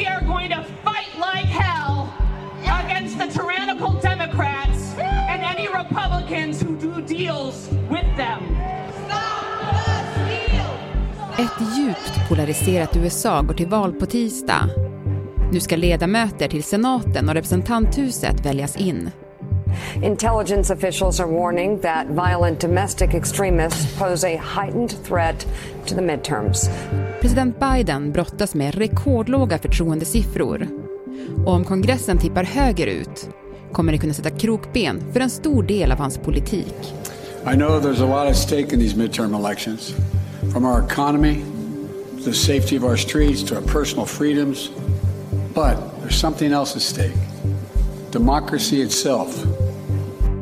we are going to fight like hell against the tyrannical Democrats and any Republicans who do deals with them. Ett djupt polariserat USA går till val på tisdag. Nu ska ledamöter till senaten och representanthuset väljas in. Intelligence officials are warning that violent domestic extremists pose a heightened threat to the midterms. President Biden brottas med rekordlåga förtroendesiffror. Och om kongressen tippar högerut kommer det kunna sätta krokben för en stor del av hans politik. I know there's a lot at stake in these midterm elections. From our economy, to the safety of our streets, to our personal freedoms. But there's something else at stake. Democracy itself.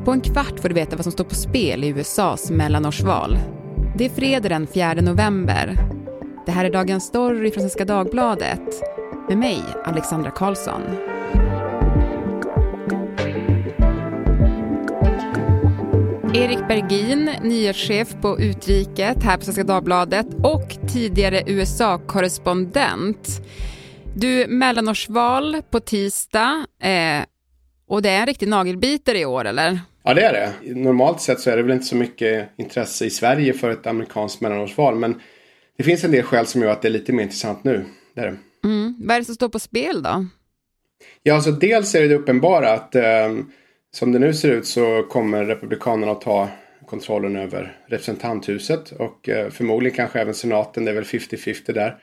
På en kvart får du veta vad som står på spel i USAs mellanårsval. Det är fredag den 4 november. Det här är Dagens Story från Svenska Dagbladet. Med mig, Alexandra Karlsson. Erik Bergin, nyhetschef på Utriket här på Svenska Dagbladet och tidigare USA-korrespondent. Du, mellanårsval på tisdag eh, och det är en riktig nagelbitare i år, eller? Ja, det är det. Normalt sett så är det väl inte så mycket intresse i Sverige för ett amerikanskt mellanårsval, men det finns en del skäl som gör att det är lite mer intressant nu. Det är det. Mm. Vad är det som står på spel då? Ja, alltså dels är det uppenbara att eh, som det nu ser ut så kommer Republikanerna att ta kontrollen över representanthuset och eh, förmodligen kanske även senaten. Det är väl 50-50 där.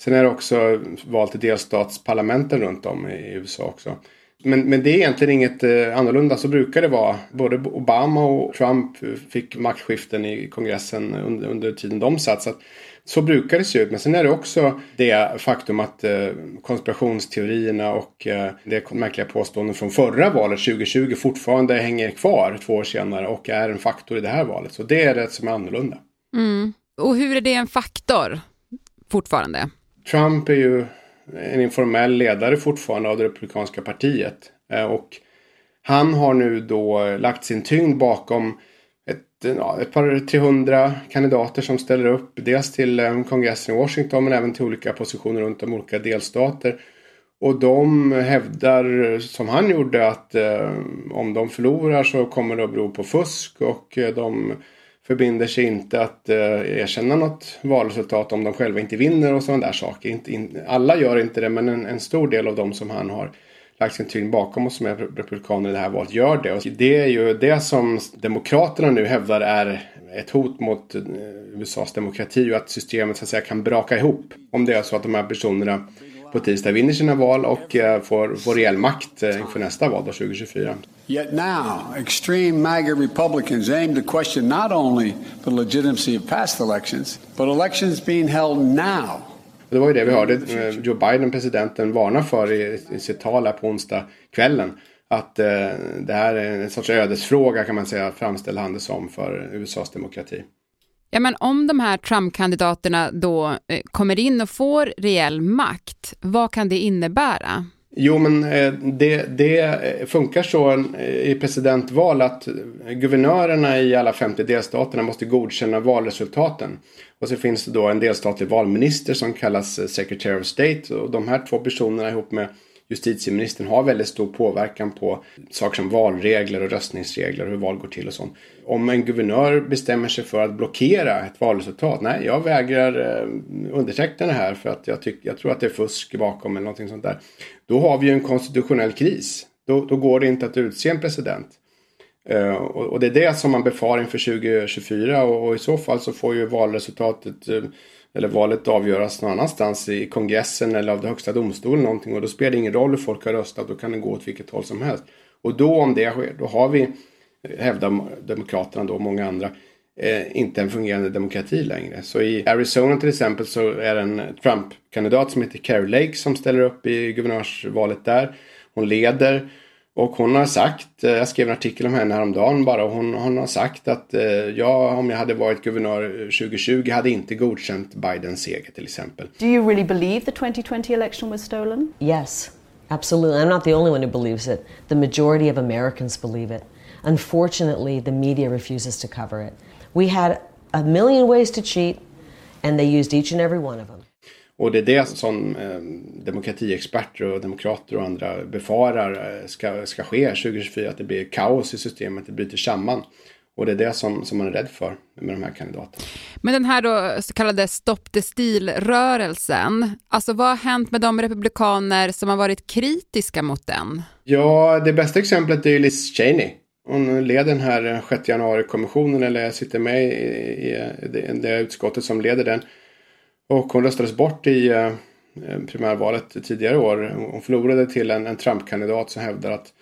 Sen är det också val till delstatsparlamenten runt om i USA också. Men, men det är egentligen inget eh, annorlunda. Så brukar det vara. Både Obama och Trump fick maktskiften i kongressen under, under tiden de satt. Så, att, så brukar det se ut. Men sen är det också det faktum att eh, konspirationsteorierna och eh, det märkliga påståenden från förra valet 2020 fortfarande hänger kvar två år senare och är en faktor i det här valet. Så det är det som är annorlunda. Mm. Och hur är det en faktor fortfarande? Trump är ju en informell ledare fortfarande av det republikanska partiet. Eh, och han har nu då lagt sin tyngd bakom ja, ett par 300 kandidater som ställer upp. Dels till eh, kongressen i Washington men även till olika positioner runt om olika delstater. Och de hävdar som han gjorde att eh, om de förlorar så kommer det att bero på fusk och eh, de förbinder sig inte att eh, erkänna något valresultat om de själva inte vinner och sådana där saker. Inte, in, alla gör inte det men en, en, stor del av de som han har lagt sin tyngd bakom oss som är republikaner i det här valet gör det. Och det är ju det som Demokraterna nu hävdar är ett hot mot eh, USAs demokrati och att systemet så att säga kan braka ihop. Om det är så att de här personerna på tisdag vinner sina val och eh, får, får reell makt eh, inför nästa val då 2024. Yet now, extreme MAGA Republicans aim to question not only the legitimacy of past elections, but elections being held now. Det var ju det vi hörde eh, Joe Biden, presidenten, varna för i, i sitt tal här på onsdag kvällen. Att eh, det här är en sorts ödesfråga kan man säga, framställer han det som för USAs demokrati. Ja, men om de här Trump-kandidaterna då eh, kommer in och får reell makt, vad kan det innebära? Jo, men eh, det, det, eh, funkar så eh, i presidentval att guvernörerna i alla 50 delstaterna måste godkänna valresultaten. Och så finns det då en delstatlig valminister som kallas Secretary of State och de här två personerna ihop med justitieministern har väldigt stor påverkan på saker som valregler och röstningsregler och hur val går till och sånt. Om en guvernör bestämmer sig för att blockera ett valresultat. Nej, jag vägrar eh, underteckna det här för att jag, tyck, jag tror att det är fusk bakom eller någonting sånt där. Då har vi ju en konstitutionell kris. Då, då går det inte att utse en president. Uh, och, och, det är det som man befarar inför 2024 och, och, i så fall så får ju valresultatet uh, eller valet avgöras någon annanstans i kongressen eller av det högsta domstolen någonting och då spelar det ingen roll hur folk har röstat, då kan det gå åt vilket håll som helst. Och då om det sker, då har vi, eh, hävdar Demokraterna då och många andra, eh, inte en fungerande demokrati längre. Så i Arizona till exempel så är det en Trump-kandidat som heter Carrie Lake som ställer upp i guvernörsvalet där. Hon leder och hon har sagt, eh, jag skrev en artikel om henne häromdagen bara, och hon, hon har sagt att eh, jag om jag hade varit guvernör 2020 hade inte godkänt Bidens seger till exempel. Do you really believe the 2020 election was stolen? Yes, absolutely. I'm not the only one who believes it. The majority of Americans believe it. Unfortunately, the media refuses to cover it. We had a million ways to cheat and they used each and every one of them. Och det är det som eh, demokratiexperter och demokrater och andra befarar ska, ska ske 2024. Att det blir kaos i systemet, det bryter samman. Och det är det som, som man är rädd för med de här kandidaterna. Men den här då så kallade Stop the Steal-rörelsen, alltså vad har hänt med de republikaner som har varit kritiska mot den? Ja, det bästa exemplet är Liz Cheney. Hon leder den här 6 januari-kommissionen, eller sitter med i, i det, det utskottet som leder den. Och hon röstades bort i eh, primärvalet tidigare år. Hon förlorade till en, en Trump-kandidat som hävdar att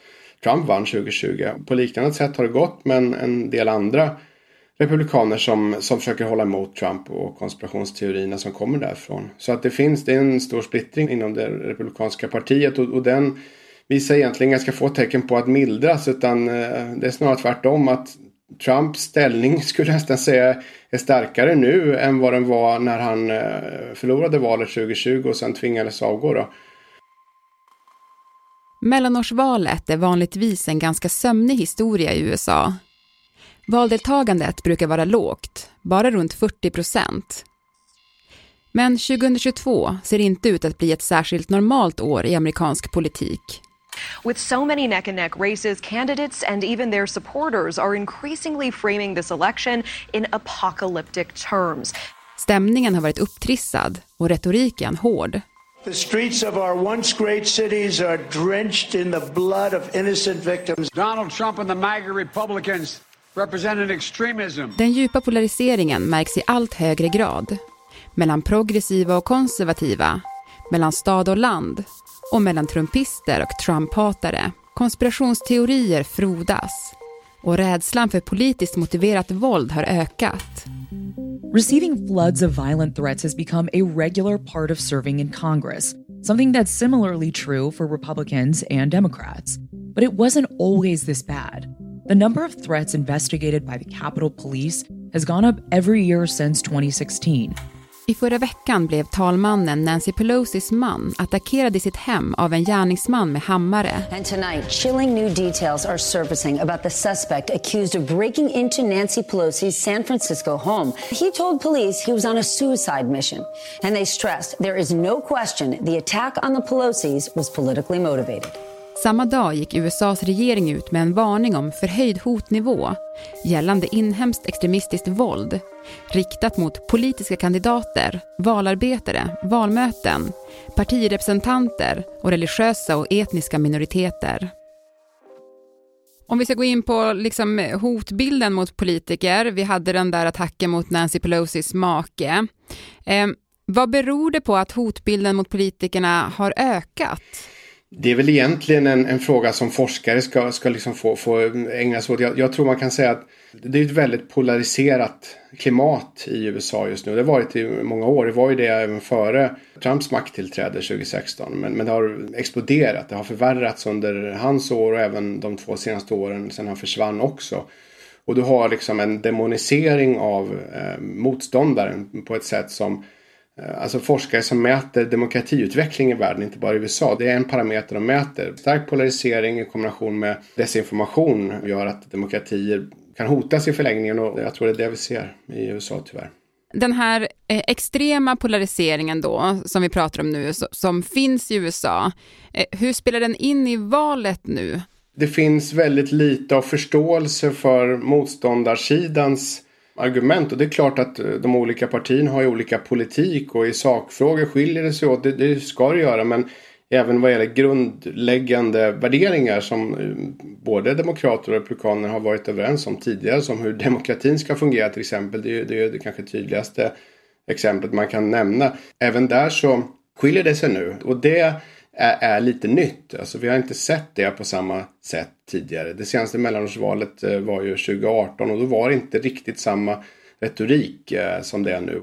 Trump vann 2020. På liknande sätt har det gått men en del andra republikaner som, som försöker hålla emot Trump och konspirationsteorierna som kommer därifrån. Så att det finns det är en stor splittring inom det republikanska partiet och, och den visar egentligen ganska få tecken på att mildras utan eh, det är snarare tvärtom att Trumps ställning skulle jag nästan säga är starkare nu än vad den var när han eh, förlorade valet 2020 och sen tvingades avgå. Då. Mellanårsvalet är vanligtvis en ganska sömnig historia i USA. Valdeltagandet brukar vara lågt, bara runt 40 procent. Men 2022 ser inte ut att bli ett särskilt normalt år i amerikansk politik. With so many neck and neck races, candidates and even their supporters are increasingly framing this election in apocalyptic terms. Stämningen har varit upptrissad och retoriken hård. The streets of our once great cities are drenched in the blood of innocent victims. Donald Trump and the MAGA Republicans represent an extremism. Den djupa polariseringen märks i allt högre grad. Mellan progressiva och konservativa, mellan stad och land och mellan trumpister och Trump-hatare. Konspirationsteorier frodas och rädslan för politiskt motiverat våld har ökat. Receiving floods of violent threats has become a regular part of serving in Congress, something that's similarly true for Republicans and Democrats. But it wasn't always this bad. The number of threats investigated by the Capitol Police has gone up every year since 2016, i förra veckan blev talmannen Nancy Pelosis man attackerad i sitt hem av en gärningsman med hammare. And tonight, chilling new details are surfacing about the suspect accused of breaking into Nancy Pelosi's San Francisco home. He told police he was on a suicide mission, and they stressed there is no question the attack on the Pelosis was politically motivated. Samma dag gick USAs regering ut med en varning om förhöjd hotnivå gällande inhemskt extremistiskt våld riktat mot politiska kandidater, valarbetare, valmöten, partirepresentanter och religiösa och etniska minoriteter. Om vi ska gå in på liksom hotbilden mot politiker, vi hade den där attacken mot Nancy Pelosis make. Eh, vad beror det på att hotbilden mot politikerna har ökat? Det är väl egentligen en, en fråga som forskare ska, ska liksom få, få ägna sig åt. Jag, jag, tror man kan säga att det är ett väldigt polariserat klimat i USA just nu. Det har varit i många år. Det var ju det även före Trumps makttillträde 2016. Men, men det har exploderat. Det har förvärrats under hans år och även de två senaste åren sedan han försvann också. Och du har liksom en demonisering av eh, motståndaren på ett sätt som alltså forskare som mäter demokratiutveckling i världen, inte bara i USA. Det är en parameter de mäter. Stark polarisering i kombination med desinformation gör att demokratier kan hotas i förlängningen och jag tror det är det vi ser i USA tyvärr. Den här eh, extrema polariseringen då, som vi pratar om nu, som finns i USA, eh, hur spelar den in i valet nu? Det finns väldigt lite av förståelse för motståndarsidans argument. Och det är klart att eh, de olika partierna har ju olika politik och i sakfrågor skiljer det sig åt. Det, det ska det göra men även vad gäller grundläggande värderingar som eh, både demokrater och republikaner har varit överens om tidigare. Som hur demokratin ska fungera till exempel. Det är, det är det kanske tydligaste exemplet man kan nämna. Även där så skiljer det sig nu. Och det är, är, lite nytt. Alltså vi har inte sett det på samma sätt tidigare. Det senaste mellanårsvalet eh, var ju 2018 och då var det inte riktigt samma retorik eh, som det är nu.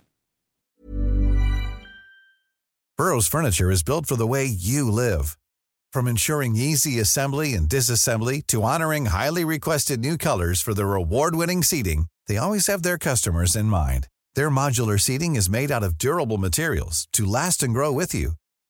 Burrows furniture is built for the way you live. From ensuring easy assembly and disassembly to honoring highly requested new colors for their award-winning seating, they always have their customers in mind. Their modular seating is made out of durable materials to last and grow with you.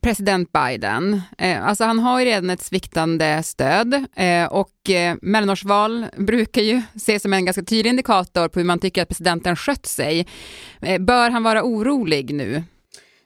President Biden. Eh, alltså han har ju redan ett sviktande stöd eh, och eh, mellanårsval brukar ju ses som en ganska tydlig indikator på hur man tycker att presidenten skött sig. Eh, bör han vara orolig nu?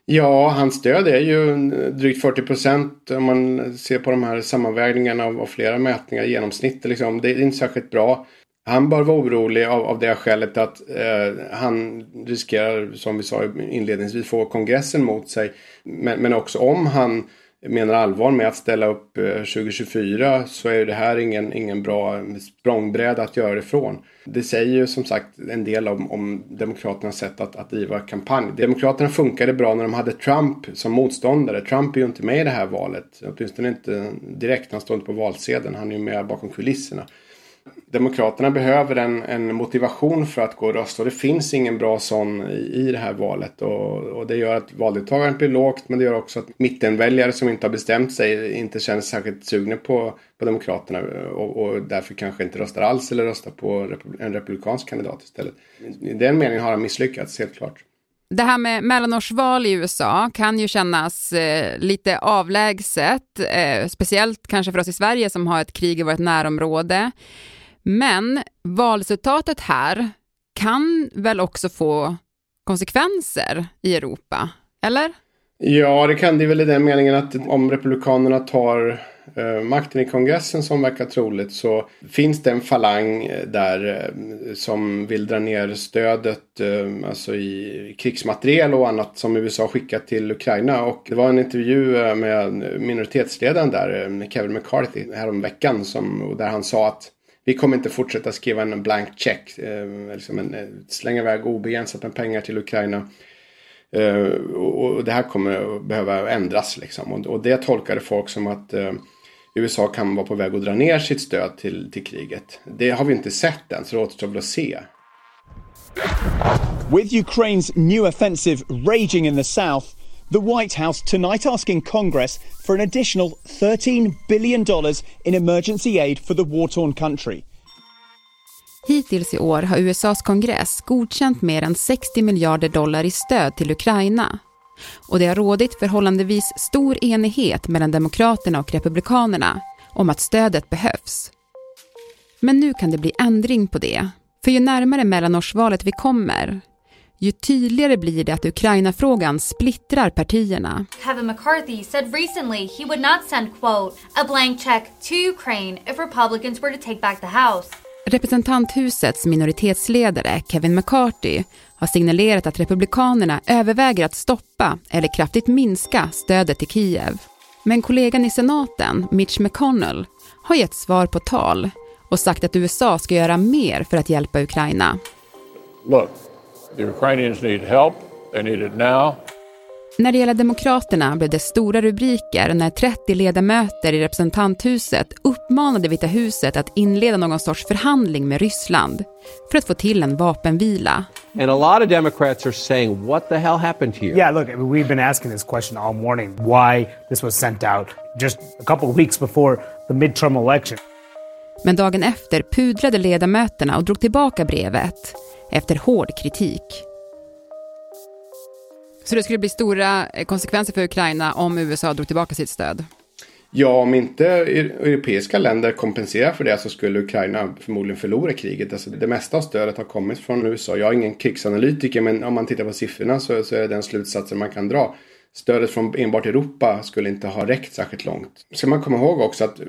Ja, hans stöd är ju drygt 40 procent om man ser på de här sammanvägningarna av, av flera mätningar i genomsnitt. Liksom. Det är inte särskilt bra. Han bör vara orolig av, av det skälet att eh, han riskerar, som vi sa inledningsvis, få kongressen mot sig. Men, men också om han menar allvar med att ställa upp eh, 2024 så är det här ingen, ingen bra språngbräda att göra ifrån. Det säger ju som sagt en del om, om Demokraternas sätt att, att driva kampanj. Demokraterna funkade bra när de hade Trump som motståndare. Trump är ju inte med i det här valet. Åtminstone inte direkt. Han står inte på valsedeln. Han är ju med bakom kulisserna. Demokraterna behöver en, en, motivation för att gå och rösta och det finns ingen bra sån i, i det här valet. Och, och, det gör att valdeltagandet blir lågt men det gör också att mittenväljare som inte har bestämt sig inte känner sig särskilt sugna på, på Demokraterna och, och därför kanske inte röstar alls eller röstar på en republikansk kandidat istället. I den meningen har han misslyckats helt klart. Det här med mellanårsval i USA kan ju kännas eh, lite avlägset, eh, speciellt kanske för oss i Sverige som har ett krig i vårt närområde. Men valresultatet här kan väl också få konsekvenser i Europa, eller? Ja, det kan det väl i den meningen att om Republikanerna tar Eh, makten i kongressen som verkar troligt så finns det en falang eh, där eh, som vill dra ner stödet alltså i krigsmateriel och annat som USA skickat till Ukraina. Och det var en intervju med minoritetsledaren där, Kevin McCarthy, häromveckan som, där han sa att vi kommer inte fortsätta skriva en blank check. Liksom en, slänga iväg obegränsat med pengar till Ukraina. Uh, och, och, det här kommer att behöva ändras liksom. Och, och det tolkade folk som att uh, USA kan vara på väg att dra ner sitt stöd till, till kriget. Det har vi inte sett än, så det återstår väl att se. With Ukraine's new offensive raging in the south The White House tonight asking Congress for an additional $13 billion in emergency aid for the war-torn country. Hittills i år har USAs kongress godkänt mer än 60 miljarder dollar i stöd till Ukraina. Och det har rådit förhållandevis stor enighet mellan Demokraterna och Republikanerna om att stödet behövs. Men nu kan det bli ändring på det. För ju närmare mellanårsvalet vi kommer, ju tydligare blir det att Ukraina-frågan splittrar partierna. Kevin McCarthy said recently he would not send quote a blank check to Ukraine if Republicans were to take back the House. Representanthusets minoritetsledare Kevin McCarthy har signalerat att Republikanerna överväger att stoppa eller kraftigt minska stödet till Kiev. Men kollegan i senaten, Mitch McConnell, har gett svar på tal och sagt att USA ska göra mer för att hjälpa Ukraina. Look, The Ukrainians need help. They need it now. När det gäller Demokraterna blev det stora rubriker när 30 ledamöter i representanthuset uppmanade Vita huset att inleda någon sorts förhandling med Ryssland för att få till en vapenvila. And a lot of Democrats are saying, what the hell happened here? Yeah, look, we've been asking this question all morning, why this was sent out just a couple of weeks before the midterm election. Men dagen efter pudrade ledamöterna och drog tillbaka brevet efter hård kritik. Så det skulle bli stora eh, konsekvenser för Ukraina om USA drog tillbaka sitt stöd? Ja, om inte europeiska länder kompenserar för det så skulle Ukraina förmodligen förlora kriget. Alltså det mesta av stödet har kommit från USA. Jag är ingen krigsanalytiker men om man tittar på siffrorna så, så är det den slutsatsen man kan dra stödet från enbart Europa skulle inte ha räckt särskilt långt. Ska man komma ihåg också att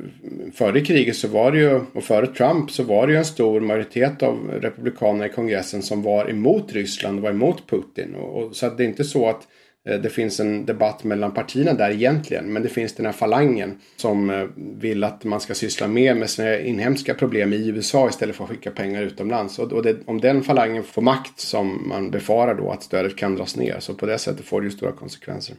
före kriget så var det ju, och före Trump så var det ju en stor majoritet av republikanerna i kongressen som var emot Ryssland, och var emot Putin. Och, och så att det är inte så att det finns en debatt mellan partierna där egentligen. Men det finns den här falangen som eh, vill att man ska syssla mer med sina inhemska problem i USA istället för att skicka pengar utomlands. Och det, om den falangen får makt som man befarar då att stödet kan dras ner. Så på det sättet får det ju stora konsekvenser.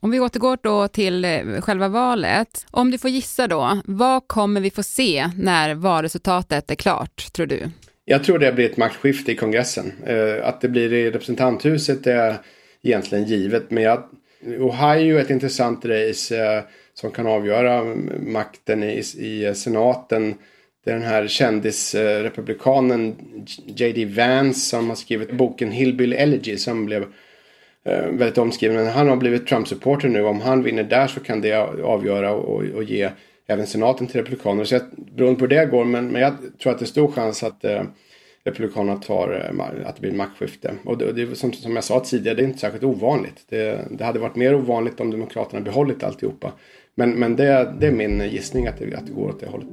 Om vi återgår då till eh, själva valet. Om du får gissa då, vad kommer vi få se när valresultatet är klart, tror du? Jag tror det blir ett maktskifte i kongressen. Att det blir i representanthuset är egentligen givet. Men jag, Ohio är ett intressant race eh, som kan avgöra makten i, i senaten. Det är den här kändisrepublikanen J.D. Vance som har skrivit boken Hillbilly Elegy som blev eh, väldigt omskriven. Men han har blivit Trump-supporter nu. Om han vinner där så kan det avgöra och, och ge även senaten till republikaner. Så jag, beroende på hur det går, men, men jag tror att det är stor chans att eh, republikanerna tar, eh, att det blir maktskifte. Och det, det, som, som jag sa tidigare, det är inte särskilt ovanligt. Det, det hade varit mer ovanligt om demokraterna behållit alltihopa. Men, men det, det är min gissning att det, att det går åt det hållet.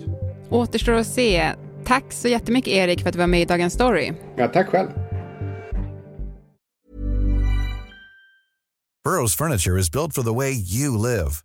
Återstår att se. Tack så jättemycket Erik för att du var med i Dagens Story. Ja, tack själv. Burrows furniture is built for the way you live.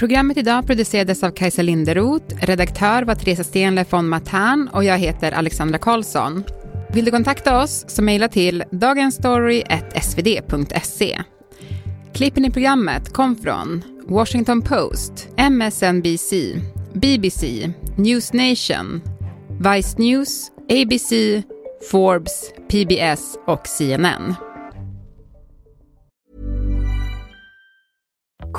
Programmet idag producerades av Kajsa Linderoth, redaktör var Teresa Stenle von Matern och jag heter Alexandra Karlsson. Vill du kontakta oss så mejla till dagensstory.svd.se. Klippen i programmet kom från Washington Post, MSNBC, BBC, News Nation, Vice News, ABC, Forbes, PBS och CNN.